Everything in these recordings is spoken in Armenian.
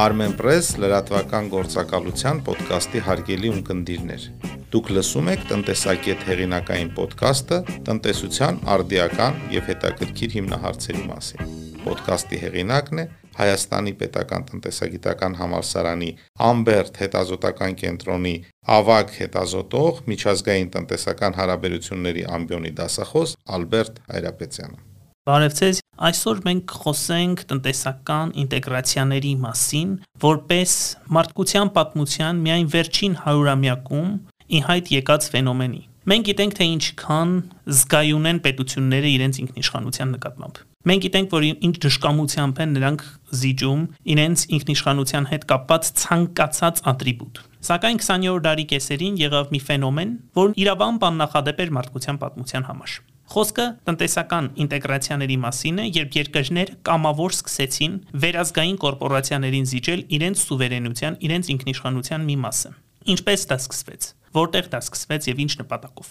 Armenpress լրատվական գործակալության ոդկասթի հարգելի ունկնդիրներ։ Դուք լսում եք տնտեսակետ հեղինակային ոդկասթը տնտեսության արդիական եւ հետաքրքիր հիմնահարցերի մասին։ Ոդկասթի հեղինակն է Հայաստանի Պետական տնտեսագիտական համալսարանի Ամբերտ հետազոտական կենտրոնի ավագ հետազոտող միջազգային տնտեսական հարաբերությունների ամբիոնի դասախոս Ալբերտ Հայրապետյանը։ Բարև ձեզ։ Այսօր մենք խոսենք տնտեսական ինտեգրացիաների մասին, որպես մարդկության պատմության միայն վերջին 100-ամյակում ի հայտ եկած ֆենոմենի։ Մենք գիտենք, թե ինչքան զգայուն են պետությունները իրենց ինքնիշխանության նկատմամբ։ Մենք գիտենք, որ ինչ դժկամությամբ են նրանք զիջում իրենց ինքնիշխանության հետ կապված ցանկացած ատրիբուտ։ Սակայն 20-րդ դարի կեսերին եղավ մի ֆենոմեն, որն իրավամբ աննախադեպ էր մարդկության պատմության համար։ Խոսքը տնտեսական ինտեգրացիաների մասին է, երբ երկրներ կամավոր սկսեցին վերազգային կորպորացիաներին զիջել իրենց սուվերենության, իրենց ինքնիշխանության մի մասը։ Ինչպես դա սկսվեց, որտեղ դա սկսվեց եւ ինչ նպատակով։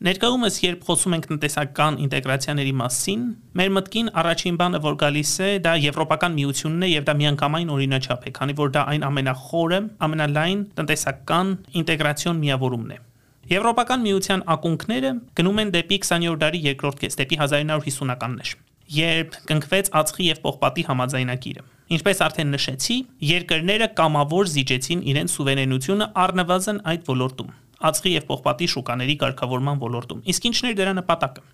Ներկայումս երբ խոսում ենք տնտեսական ինտեգրացիաների մասին, մեր մտքին առաջին բանը, որ գալիս է, դա Եվրոպական միությունն է եւ դա միանգամայն օրինաչափ է, քանի որ դա այն ամենախորը, ամենալայն տնտեսական ինտեգրացիոն միավորումն է։ Եվրոպական միության ակունքները գնում են դեպի 20-րդ դարի երկրորդ կես, դեպի 1950-ականներ, երբ կնքվեց ածխի եւ պողպատի համաձայնագիրը։ Ինչպես արդեն նշեցի, երկրները կամավոր զիջեցին իրենց սուվերենությունը առնվազն այդ ոլորտում ածխի եւ պողպատի շուկաների ղեկավարման ոլորտում։ Իսկ ինչն էր դրա նպատակը։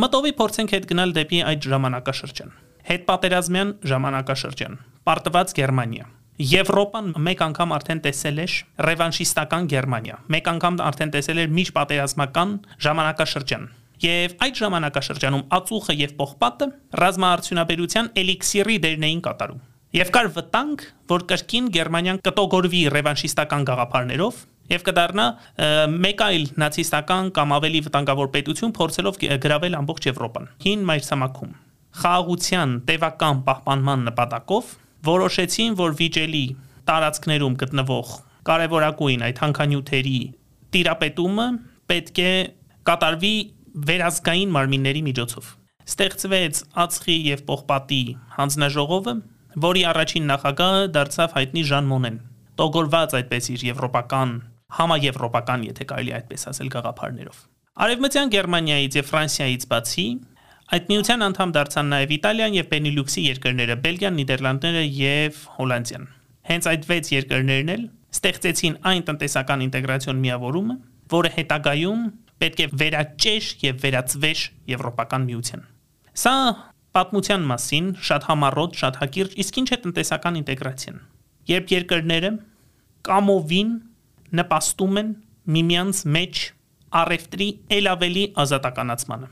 Մտովի փորձենք հետ գնալ դեպի այդ ժամանակաշրջան։ Հետպատերազմյան ժամանակաշրջան։ Պարտված Գերմանիա Եվրոպան մեկ անգամ արդեն տեսել էր ռևանշիստական Գերմանիա։ Մեկ անգամ արդեն տեսել էր միջպատերազմական ժամանակաշրջան։ Եվ այդ ժամանակաշրջանում ածուխը եւ պողպատը ռազմաարդյունաբերության էլիքսիրի դերն էին կատարում։ Եվ կար վտանգ, որ կրկին Գերմանիան կտոգորվի ռևանշիստական գաղափարներով եւ կդառնա մեկ այլ նացիստական կամ ավելի վտանգավոր պետություն փորձելով գրավել ամբողջ Եվրոպան։ Հին մայրցամաքում խաղաղության տևական պահպանման նպատակով որոշեցին, որ վիճելի տարածքներում գտնվող կարևորագույն այդ հանքանյութերի տիրապետումը պետք է կատարվի վերազգային մարմինների միջոցով։ Ստեղծվեց ածխի եւ պողպատի հանձնաժողովը, որի առաջին նախագահը դարձավ հայտնի Ժան Մոնեն։ Տոգորված այդպես իր եվրոպական, համաեվրոպական, եթե կարելի այդպես ասել, գաղափարներով։ Արևմտյան Գերմանիայից եւ Ֆրանսիայից բացի Այդ միության անդամ դարձան նաև Իտալիան եւ Բենիլյուքսի երկրները, Բելգիան, Նիդերլանդները եւ Հոլանդիան։ Հենց այդ 6 երկրներն էլ ստեղծեցին այն տնտեսական ինտեգրացիոն միավորումը, որը հետագայում պետք է վերաճեր եւ վերածվեր Եվրոպական միության։ Սա պատմության մասին շատ համառոտ, շատ հակիրճ, իսկ ինչ է տնտեսական ինտեգրացիան։ Երբ երկրները կամովին նպաստում են միմյանց մեջ առևտրի ել ավելի ազատականացմանը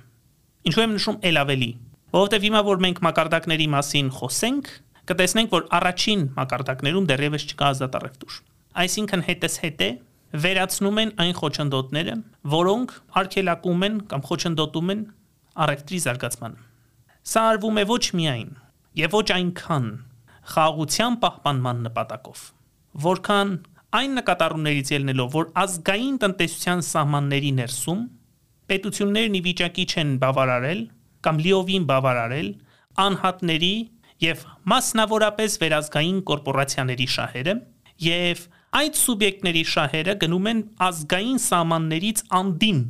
Ինչու եմ նշում ել ավելի, որովհետև հիմա որ մենք մակարդակների մասին խոսենք, կտեսնենք, որ առաջին մակարդակներում դեռևս չկա ազատ առևտուր։ Այսինքն հետս հետ է վերացնում են այն խոչընդոտները, որոնք արգելակում են կամ խոչընդոտում են առևտրի զարգացմանը։ Սա արվում է ոչ միայն եւ ոչ այնքան խաղաղության պահպանման նպատակով, որքան այն նկատառումներից ելնելով, որ ազգային տնտեսության սահմանների ներսում պետություններն ի վիճակի չեն բավարարել կամ լիովին բավարարել անհատների եւ մասնավորապես վերազգային կորպորացիաների շահերը եւ այդ սուբյեկտների շահերը գնում են ազգային սահմաններից անդին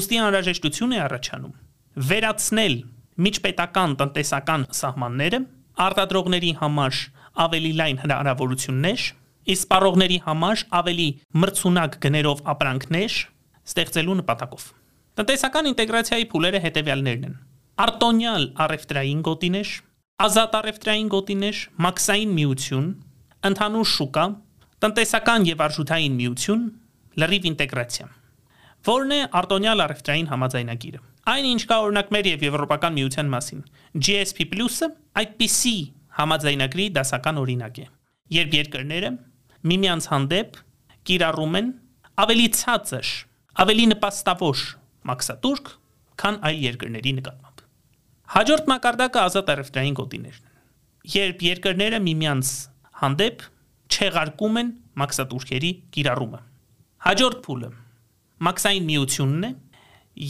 ուստի անհրաժեշտություն է առաջանում վերացնել միջպետական տնտեսական սահմանները արտադրողների համար ավելի լայն հնարավորություններ իսկ սպառողների համար ավելի մրցունակ գներով ապրանքներ ստեղծելու նպատակով Տնտեսական ինտեգրացիայի փուլերը հետևյալներն են. արտոնյալ առևտրային գոտիներ, ազատ առևտրային գոտիներ, մաքսային միություն, ընդհանուր շուկա, տնտեսական եւ արժութային միություն, լրիվ ինտեգրացիա։ Որն է արտոնյալ առևտրային համաձայնագիրը։ Այն ինչ կա օրինակ մեր եւ Եվրոպական միության մասին։ GSP+-ը այդպիսի համաձայնագրի դասական օրինակ է։ Երբ երկրները միմյանց հանդեպ կիրառում են ավելի ցածր, ավելի նպաստավոր մաքսատուրք, քան այլ երկրների նկատմամբ։ Հաջորդ մակարդակը ազատ առևտրային գոտիներն են։ Երբ երկրները միմյանց հանդեպ չեղարկում են մաքսատուրքերի կիրառումը։ Հաջորդ փուլը մաքսային միությունն է,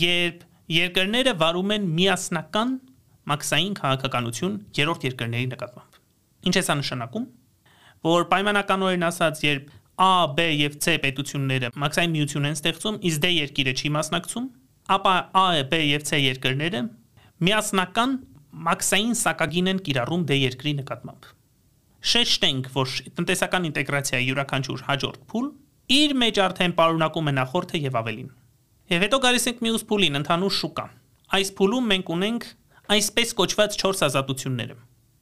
երբ երկրները վարում են միասնական մաքսային քաղաքականություն երրորդ երկրների նկատմամբ։ Ինչ է սա նշանակում, որ պայմանականորեն ասած, երբ A, B եւ C պետությունները մաքսային միություն են ստեղծում, իսկ D երկիրը չի մասնակցում, ապա A, B եւ C երկրները միասնական մաքսային սակագին են կիրառում D երկրի նկատմամբ։ Շեշտենք, որ տնտեսական ինտեգրացիայի յուրաքանչյուր հաջորդ փուլ իր մեջ արդեն պարունակում է նախորդը եւ ավելին։ Եվ հետո գալիս ենք մյուս փուլին, ընդհանուր շուկա։ Այս փուլում մենք ունենք այսպես կոչված 4 ազատությունները.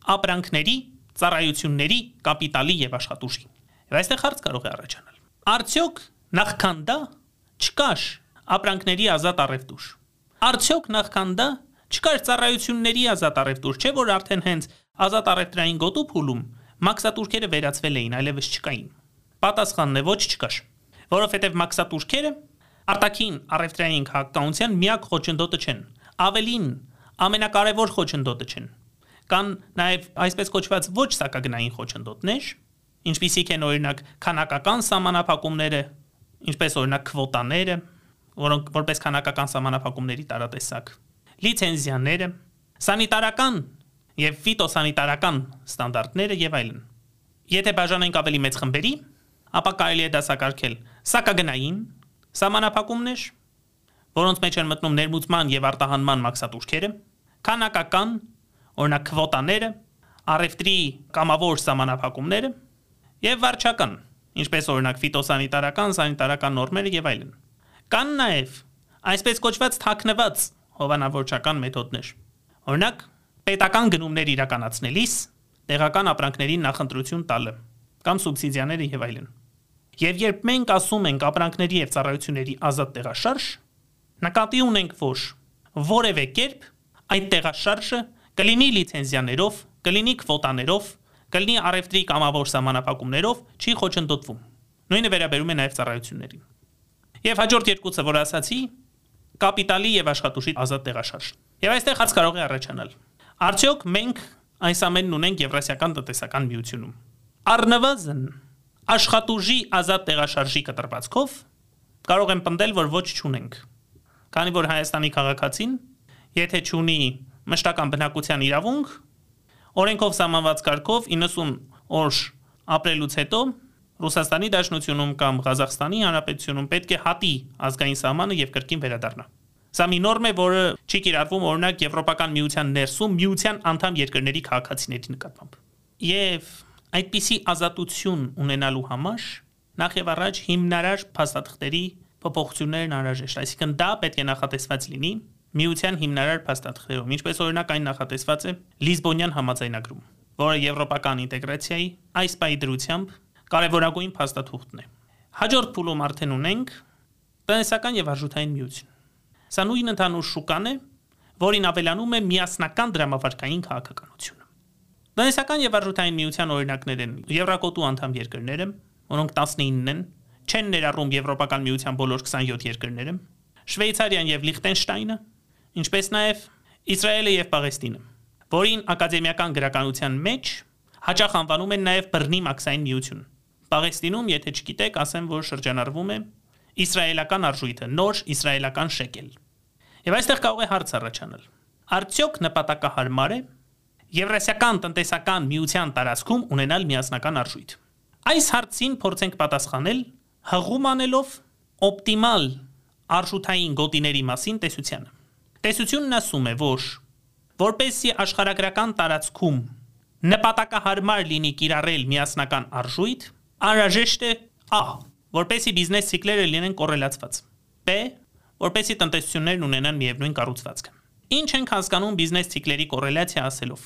ապրանքների, ծառայությունների, կապիտալի եւ աշխատուժի։ Եվ այստեղ հարց կարող է առաջանալ։ Արդյոք նախքան դա չկար ապրանքների ազատ առևտուր։ Արդյոք նախքան դա չկար ծառայությունների ազատ առևտուր, չէ՞ որ արդեն հենց ազատ առևտրային գոտու փուլում մաքսատուրքերը վերացվել էին, այլևս չկային։ Պատասխանն է ոչ չկար, որովհետև մաքսատուրքերը արտաքին առևտրային քաղաքականության միակ խոչընդոտը չեն։ Ավելին, ամենակարևոր խոչընդոտը չեն։ Կան նաև այսպես կոչված ոչ սակագնային խոչընդոտներ, ինչպիսիք են օրինակ քանակական սահմանափակումները, ինչպես օրինակ քվոտաները, որոնք որպես քանակական սահմանափակումների տարատեսակ, լիցենզիաները, սանիտարական եւ ֆիտոսանիտարական ստանդարտները եւ այլն։ Եթե բաժանենք ավելի մեծ խմբերի, ապա կարելի է դասակարգել սակագնային սահմանափակումներ, որոնց մեջ են մտնում ներմուծման եւ արտահանման մաքսատուրքերը, քանակական, օրինակ քվոտաները, առևտրի կամավոր սահմանափակումները եւ վարչական, ինչպես օրինակ ֆիտոսանիտարական, սանիտարական նորմերը եւ այլն։ Կան նաեւ այսպես կոչված թաքնված հովանավորչական մեթոդներ։ Օրինակ, պետական գնումներ իրականացնելիս տեղական ապրանքներին նախընտրություն տալը կամ սուբսիդիաները եւ այլն։ Եվ երբ մենք ասում ենք ապրանքների եւ ծառայությունների ազատ տեղաշարժ, նկատի ունենք, որ որևէ կերպ այդ տեղաշարժը կլինի լիցենզիաներով, կլինի քվոտաներով, կլինի առևտրի կամավոր սահմանափակումներով չի խոչընդոտվում։ Նույնը վերաբերում է նաև ծառայություններին։ Եվ հաջորդ երկուսը, որ ասացի, կապիտալի եւ աշխատուժի ազատ տեղաշարժ։ Եվ այստեղ հարց կարող է առաջանալ։ Արդյոք մենք այս ամենն ունենք Եվրասիական տնտեսական միությունում։ Առնվազն աշխատուժի ազատ տեղաշարժի կտրվածքով կարող եմ պնդել, որ ոչ չունենք։ Քանի որ Հայաստանի քաղաքացին, եթե չունի մշտական բնակության իրավունք, Օրենքով սահմանված կարգով 90 օր ապրելուց հետո Ռուսաստանի Դաշնությունում կամ Ղազախստանի Հանրապետությունում պետք է հատի ազգային սահմանը եւ կրկին վերադառնա։ Սա մի նորմ է, որը չի կիրառվում օրինակ Եվրոպական միության ներսում միության անդամ երկրների քաղաքացիների նկատմամբ։ Եվ այդպիսի ազատություն ունենալու համար նախ եւ առաջ հիմնարար փաստաթղթերի փոփոխություններն անհրաժեշտ, այսինքն դա պետք է նախատեսված լինի միության հիմնարար փաստաթղթերում, ինչպես օրինակ այն նախատեսված է Լիզբոնյան համաձայնագրում, որը եվրոպական ինտեգրացիայի այս պայի դրությամբ կարևորագույն փաստաթուղթն է։ Հաջորդ փուլում արդեն ունենք տնտեսական եւ արժութային միություն։ Սա նույն ընդհանուր շուկան է, որին ավելանում է միասնական դրամավարկային քաղաքականությունը։ Տնտեսական եւ արժութային միության օրինակներ են Եվրակոտու անդամ երկրները, որոնք 19-ն են, չեն ներառում Եվրոպական միության բոլոր 27 երկրները, Շվեյցարիան եւ Լիխտենշտայնը, ինչպես նաև Իսրայելը եւ Պաղեստինը, որին ակադեմիական գրականության մեջ հաճախ անվանում են նաև բռնի մաքսային միություն։ Պաղեստինում, եթե չգիտեք, ասեմ, որ շրջանառվում է իսրայելական արժույթը, նոր իսրայելական շեկել։ Եվ այստեղ կարող է հարց առաջանալ. արդյոք նպատակահարմար է Եվրասիական տնտեսական միության տարածքում ունենալ միասնական արժույթ։ Այս հարցին փորձենք պատասխանել հղում անելով օպտիմալ արժութային գոտիների մասին տեսությանը։ Տեսությունն ասում է, որ որպեսի աշխարհագրական տարածքում նպատակահարմար լինի կիրառել միասնական արժույթ, անհրաժեշտ է A. որպեսի բիզնես ցիկլերը լինեն կորելացված։ B. որպեսի տնտեսություններն ունենան միևնույն կառուցվածքը։ Ինչ ենք հասկանում բիզնես ցիկլերի կորելացիա ասելով։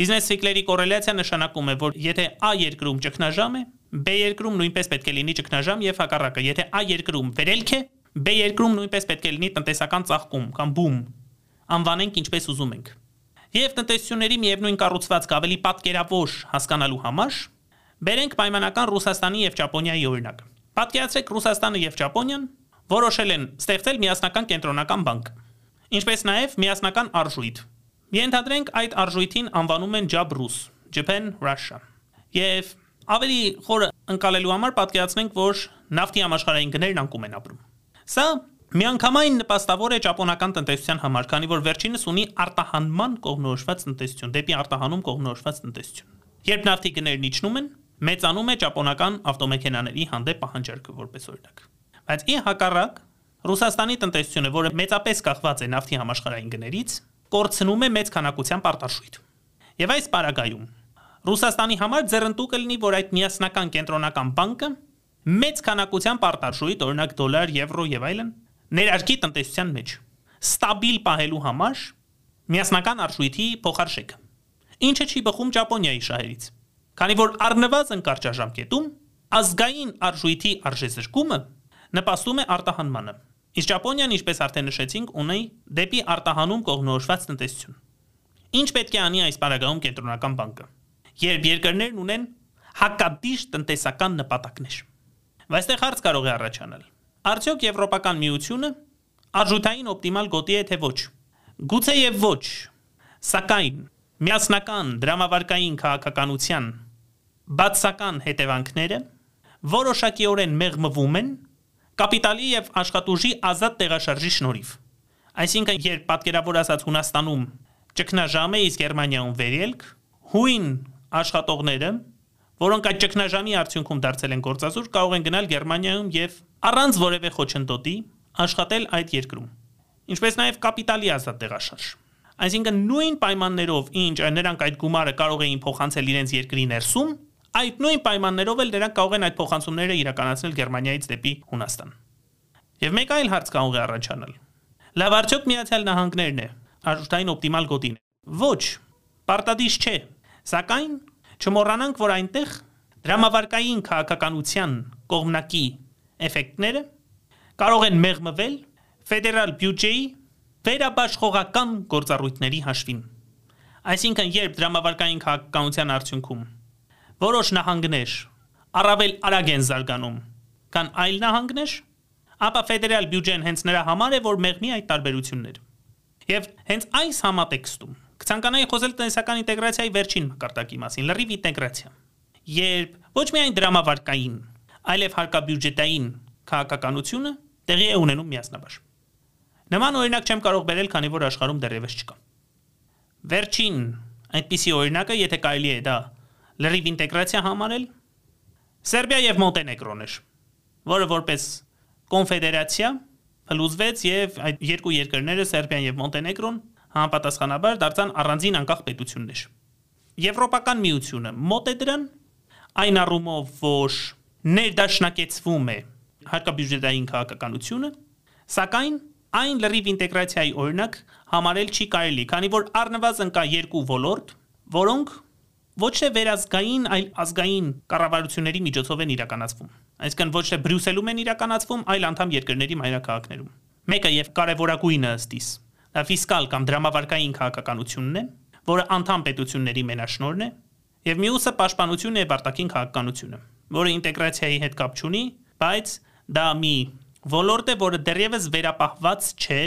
Բիզնես ցիկլերի կորելացիա նշանակում է, որ եթե A երկրում ճգնաժամ է, B երկրում նույնպես պետք է լինի ճգնաժամ եւ հակառակը։ Եթե A երկրում վերելք է, B երկրում նույնպես պետք է լինի տնտեսական ծաղկում կամ բում։ Անվանենք ինչպես ուզում ենք։ Եվ տնտեսությունների միևնույն կառուցվածք ավելի պատկերավոր հասկանալու համար բերենք պայմանական Ռուսաստանի եւ Ճապոնիայի օրինակ։ Պատկերացրեք Ռուսաստանը եւ Ճապոնիան որոշել են ստեղծել միասնական կենտրոնական բանկ, ինչպես նաև միասնական արժույթ։ Ենթադրենք այդ արժույթին անվանում են Jabrus, Japan Russia։ Եվ ավելի խորը ընկալելու համար պատկերացնենք, որ նավթի համաշխարհային գներն անկում են ապրում։ Սա Միանգամայն նպաստավոր է ճապոնական տնտեսության համար, քանի որ վերջինս ունի արտահանման կողմնորոշված տնտեսություն, դեպի արտահանում կողմնորոշված տնտեսություն։ Երբ նավթի գներն իջնում են, մեծանում է ճապոնական ավտոմեքենաների հանդեպ պահանջարկը որպես օրինակ։ Բայց ի հակառակ Ռուսաստանի տնտեսությունը, որը մեծապես կախված է նավթի համաշխարհային գներից, կորցնում է մեծ քանակությամբ արտաշույթ։ Եվ այս պարագայում Ռուսաստանի համար ձեռնտու կլինի, որ այդ միասնական կենտրոնական բանկը մեծ քանակությամբ արտարժույթ, օրինակ դոլար, եվրո եւ այլն, ներարկի տնտեսության մեջ ստաբիլ պահելու համար միասնական արժույթի փոխարժեքը։ Ինչը չի բխում Ճապոնիայի շահերից։ Քանի որ առնվազն կարճաժամկետում ազգային արժույթի արժեզրկումը նպաստում է արտահանմանը։ Իսկ Ճապոնիան, ինչպես արդեն նշեցինք, ունի դեպի արտահանում կողնորոշված տնտեսություն։ Ինչ պետք է անի այս բարակայում կենտրոնական բանկը, երբ երկրներն ունեն հակադիր տնտեսական նպատակներ այստեղ հարց կարող է առաջանալ։ Արդյոք Եվրոպական միությունը արժութային օպտիմալ գոտի է թե ոչ։ Գուցե եւ ոչ։ Սակայն միասնական դրամավարկային քաղաքականության բացական հետևանքները որոշակիորեն մեղմվում են կապիտալի եւ աշխատուժի ազատ տեղաշարժի շնորհիվ։ Այսինքն, երբ պատկերավոր ասած Հունաստանում ճգնաժամ է, իսկ Գերմանիայում վերելք, հույն աշխատողները որոնք այդ ճգնաժամի արդյունքում դարձել են գործազուրկ, կարող են գնալ Գերմանիայում եւ առանց որևէ խոչընդոտի աշխատել այդ երկրում։ Ինչպես նաեւ կապիտալի ազատ տեղաշարժ։ Այսինքն նույն պայմաններով, ինչ նրանք այդ գումարը կարող էին փոխանցել իրենց երկրի ներսում, այդ նույն պայմաններով էլ նրանք կարող են այդ փոխանցումները իրականացնել Գերմանիայից դեպի Հունաստան։ Եվ մեկ այլ հարց կարող է առաջանալ։ Լավ արդյոք Միացյալ Նահանգներն է արժութային օպտիմալ գոտին։ Ոչ, պարտադիր չէ։ Սակայն Չմոռանանք, որ այնտեղ դրամավարկային քաղաքականության կողմնակի էֆեկտները կարող են մեղմվել ֆեդերալ բյուջեի վերաբաշխողական գործառույթների հաշվին։ Այսինքն, երբ դրամավարկային քաղաքականության արդյունքում որոշ նահանգներ առավել արագ են զարգանում, քան այլ նահանգներ, ապա ֆեդերալ բյուջեն հենց նրա համար է, որ մեղմի այդ տարբերությունները։ Եվ հենց այս համատեքստում Կցանկանայի խոսել տնտեսական ինտեգրացիայի վերջին մակարդակի մասին՝ լրիվ ինտեգրացիա։ Երբ ոչ միայն դրամավարկային, այլև հարկաբյուջետային քաղաքականությունը տեղի է ունենում միասնաբար։ Նման օրինակ չեմ կարող բերել, քանի որ աշխարհում դեռևս չկա։ Վերջին այդպիսի օրինակը, եթե կարելի է դա լրիվ ինտեգրացիա համարել, Սերբիա եւ Մոնտենեգրոն էր, որը որպես կոնֆեդերացիա փլուզվեց եւ այդ երկու երկրները Սերբիան եւ Մոնտենեգրոն համապատասխանաբար դարձան առանձին անկախ պետություններ։ Եվրոպական միությունը մոտ է դրան այն առումով, որ ներդաշնակեցվում է հարկաբյուջետային քաղաքականությունը, սակայն այն լրիվ ինտեգրացիայի օրինակ համարել չի կարելի, քանի որ առնվազն կա երկու ոլորտ, որոնք ոչ թե վերազգային, այլ ազգային կառավարությունների միջոցով են իրականացվում։ Այսինքն ոչ թե Բրյուսելում են իրականացվում, այլ անդամ երկրների մայրաքաղաքներում։ Մեկը եւ կարևորագույնը ըստիս ֆիսկալ կամ դրամավարկային քաղաքականությունն է, որը անդամ պետությունների մենաշնորհն է, եւ մյուսը պաշտպանությունն է արտաքին քաղաքականությունը, որը ինտեգրացիայի հետ կապ չունի, բայց դա մի ոլորտ է, որը դեռևս վերապահված չէ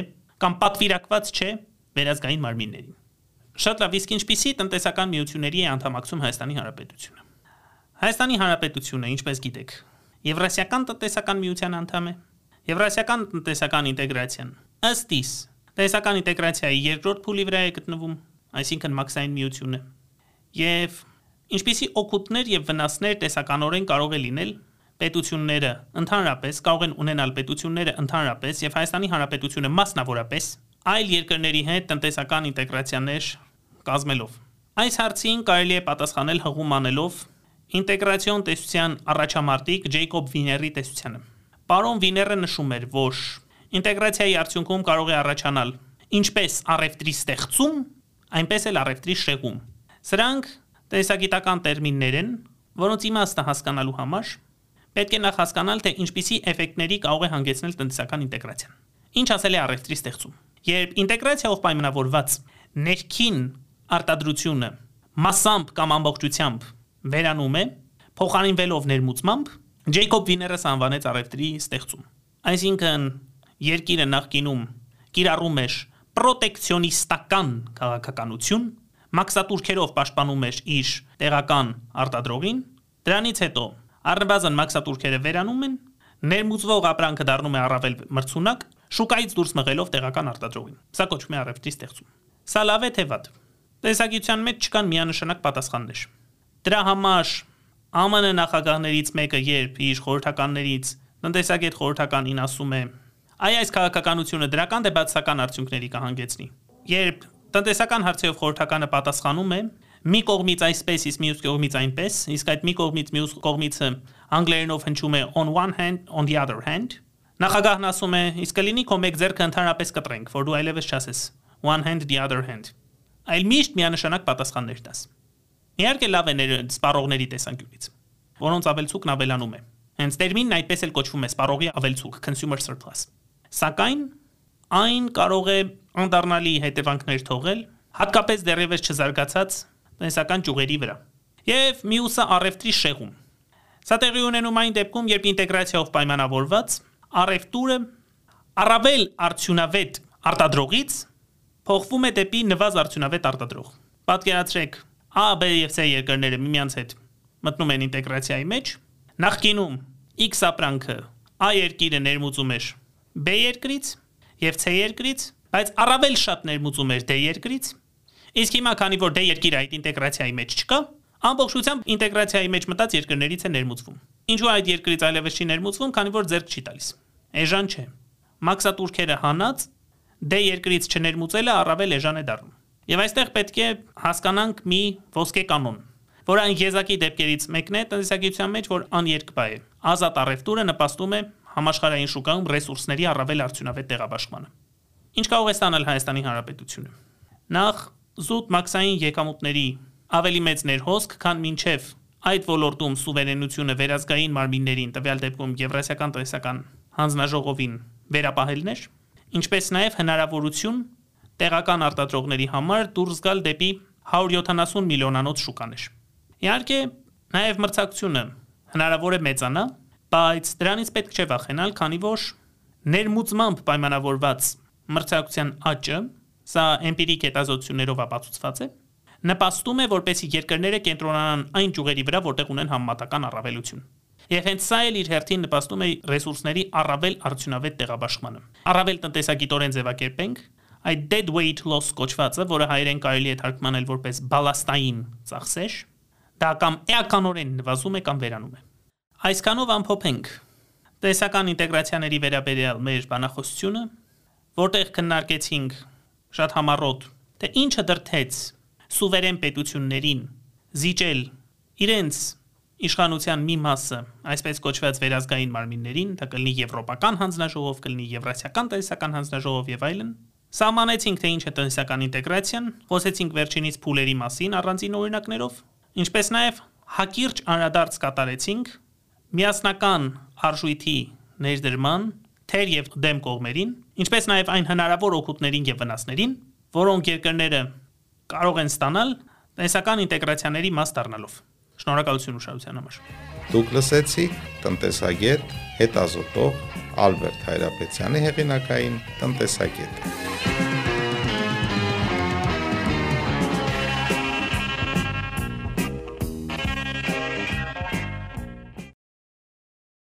կամ պատվիրակված չէ վերազգային մարմիններին։ Շատ լավ, իսկ ինչպիսի տնտեսական միությունների է անդամակցում Հայաստանի Հանրապետությունը։ Հայաստանի Հանրապետությունը, ինչպես գիտեք, Եվրասիական տնտեսական միության անդամ է։ Եվրասիական տնտեսական ինտեգրացիան ըստ իս Տեսական ինտեգրացիայի երկրորդ փուլի վրա է գտնվում, այսինքն մաքսային միությունը։ Եվ ինչպիսի օգուտներ եւ վնասներ տեսականորեն կարող է լինել պետությունները ընդհանրապես կարող են ունենալ պետությունները ընդհանրապես եւ Հայաստանի Հանրապետությունը մասնավորապես այլ երկրների հետ տնտեսական ինտեգրացիաներ կազմելով։ Այս հարցին կարելի է պատասխանել հղում անելով ինտեգրացիոն տեսության առաջամարտիկ Ջեյկոբ Վիների տեսությանը։ Պարոն Վիները նշում էր, որ ինտեգրացիայի արդյունքում կարող է առաջանալ ինչպես առևտրի ստեղծում, այնպես էլ առևտրի շեղում։ Սրանք տեսագիտական տերմիններ են, որոնց իմաստը հասկանալու համար պետք է նախ հասկանալ, թե ինչպիսի էֆեկտների կարող է հանգեցնել տնտեսական ինտեգրացիան։ Ինչ ասել է առևտրի ստեղծում։ Երբ ինտեգրացիայով պայմանավորված ներքին արտադրությունը massամբ կամ ամբողջությամբ վերանում է, փոխարինվելով ներմուծմամբ, Ջեյկոբ Վիներս անվանեց առևտրի ստեղծում։ Այսինքն երկիրը նախկինում կիրառում էր պրոտեկցիոնիստական քաղաքականություն, մաքսատուրքերով պաշտպանում էր իր տեղական արտադրողին, դրանից հետո առնվազն մաքսատուրքերը վերանում են, ներմուծվող ապրանքը դառնում է առավել մրցունակ, շուկայից դուրս մղելով տեղական արտադրողին։ Սա կոչվում է առևտրի ստեղծում։ Սա լավ է թե վատ։ Տեսակիցության մեջ չկան միանշանակ պատասխաններ։ Դրա համար ԱՄՆ նախագահներից մեկը երբ իր խորհրդականներից տնտեսագետ խորհրդականին ասում է. «Այ այս քաղաքականությունը դրական թե բացական արդյունքների կհանգեցնի»։ Երբ տնտեսական հարցերով խորհրդականը պատասխանում է, մի կողմից այսպես, իսկ մյուս կողմից այնպես, իսկ այդ մի կողմից մյուս կողմիցը անգլերենով հնչում է on one hand, on the other hand, նախագահն ասում է, իսկ կլինի քո մեկ ձեռքը ընդհանրապես կտրենք, որ դու այլևս չասես. One hand, the other hand։ Այլ միշտ միանշանակ պատասխաններ տաս։ Իհարկե լավ է սպառողների տեսանկյունից, որոնց ավելցուկն ավելանում է։ Հենց տերմինն այդպես էլ կոչվում է սպառողի ավելցուկ, consumer surplus։ Սակայն այն կարող է անդառնալի հետևանքներ թողել, հատկապես դեռևս չզարգացած տնտեսական ճյուղերի վրա։ Եվ մյուսը առևտրի շեղում։ Սա տեղի ունենում այն դեպքում, երբ ինտեգրացիայով պայմանավորված առևտուրը առավել արդյունավետ արտադրողից փոխվում է դեպի նվազ արդյունավետ արտադրող։ Պատկերացրեք, A, B եւ C երկրները միմյանց հետ մտնում են ինտեգրացիայի մեջ, նախկինում X ապրանքը A երկիրը ներմուծում էր B երկրից եւ C երկրից, բայց առավել շատ ներմուծում էր D երկրից, իսկ հիմա քանի որ D երկիրը այդ ինտեգրացիայի մեջ չկա, ամբողջությամբ ինտեգրացիայի մեջ մտած երկրներից է ներմուծվում։ Ինչու այդ երկրից այլևս չի ներմուծվում, քանի որ ձեռք չի տալիս։ Էժան չէ։ Մաքսատուրքերը հանած D երկրից չներմուծելը առավել էժան է դառնում։ Եվ այստեղ պետք է հասկանանք մի ոսկե կանոն, որ այն եզակի դեպքերից մեկն է տնտեսագիտության մեջ, որ աներկբա է։ Ազատ առևտուրը նպաստում է համաշխարհային շուկայում ռեսուրսների առավել արդյունավետ տեղաբաշխմանը։ Ինչ կարող է ստանալ Հայաստանի Հանրապետությունը։ Նախ զուտ մաքսային եկամուտների ավելի մեծ ներհոսք, քան մինչև այդ ոլորտում սուվերենությունը վերազգային մարմիններին, տվյալ դեպքում Եվրասիական տնտեսական հանձնաժողովին վերապահելներ, ինչպես նաև հնարավորություն տեղական արտադրողների համար դուրս գալ դեպի 170 միլիոնանոց շուկաներ։ Իհարկե, նաև մրցակցությունը հնարավոր է մեծանա, բայց դրանից պետք չէ վախենալ, քանի որ ներմուծմամբ պայմանավորված մրցակցության աճը, սա էմպիրիկ հետազոտություններով ապացուցված է, նպաստում է, որպեսի երկրները կենտրոնանան այն ճյուղերի վրա, որտեղ ունեն համեմատական առավելություն։ Եվ հենց սա էլ իր հերթին նպաստում է ռեսուրսների առավել արդյունավետ տեղաբաշխմանը։ Առավել տնտեսագիտորեն ձևակերպենք, այդ dead weight loss կոչվածը, որը հայերեն կարելի է թարգմանել որպես բալաստային ծախսեր, դա կամ էականորեն նվազում է կամ վերանում է։ Այսքանով ամփոփենք տեսական ինտեգրացիաների վերաբերյալ մեր բանախոսությունը, որտեղ քննարկեցինք շատ համառոտ, թե ինչը դրթեց սուվերեն պետություններին զիջել իրենց իշխանության մի մասը, այսպես կոչված վերազգային մարմիններին, դա կլինի եվրոպական հանձնաժողով, կլինի եվրասիական տնտեսական հանձնաժողով եւ այլն, Սահմանեցինք, թե ինչ է տնտեսական ինտեգրացիան, խոսեցինք վերջինիս փուլերի մասին առանձին օրինակներով, ինչպես նաև հակիրճ անդրադարձ կատարեցինք միասնական արժույթի ներդրման թեր եւ դեմ կողմերին, ինչպես նաև այն հնարավոր օգուտներին եւ վնասներին, որոնք երկրները կարող են ստանալ տնտեսական ինտեգրացիաների մաս դառնալով։ Շնորհակալություն ուշադրության համար։ Դուք լսեցիք տնտեսագետ հետազոտող Ալբերտ Հայրապետյանի հեղինակային տնտեսագետը։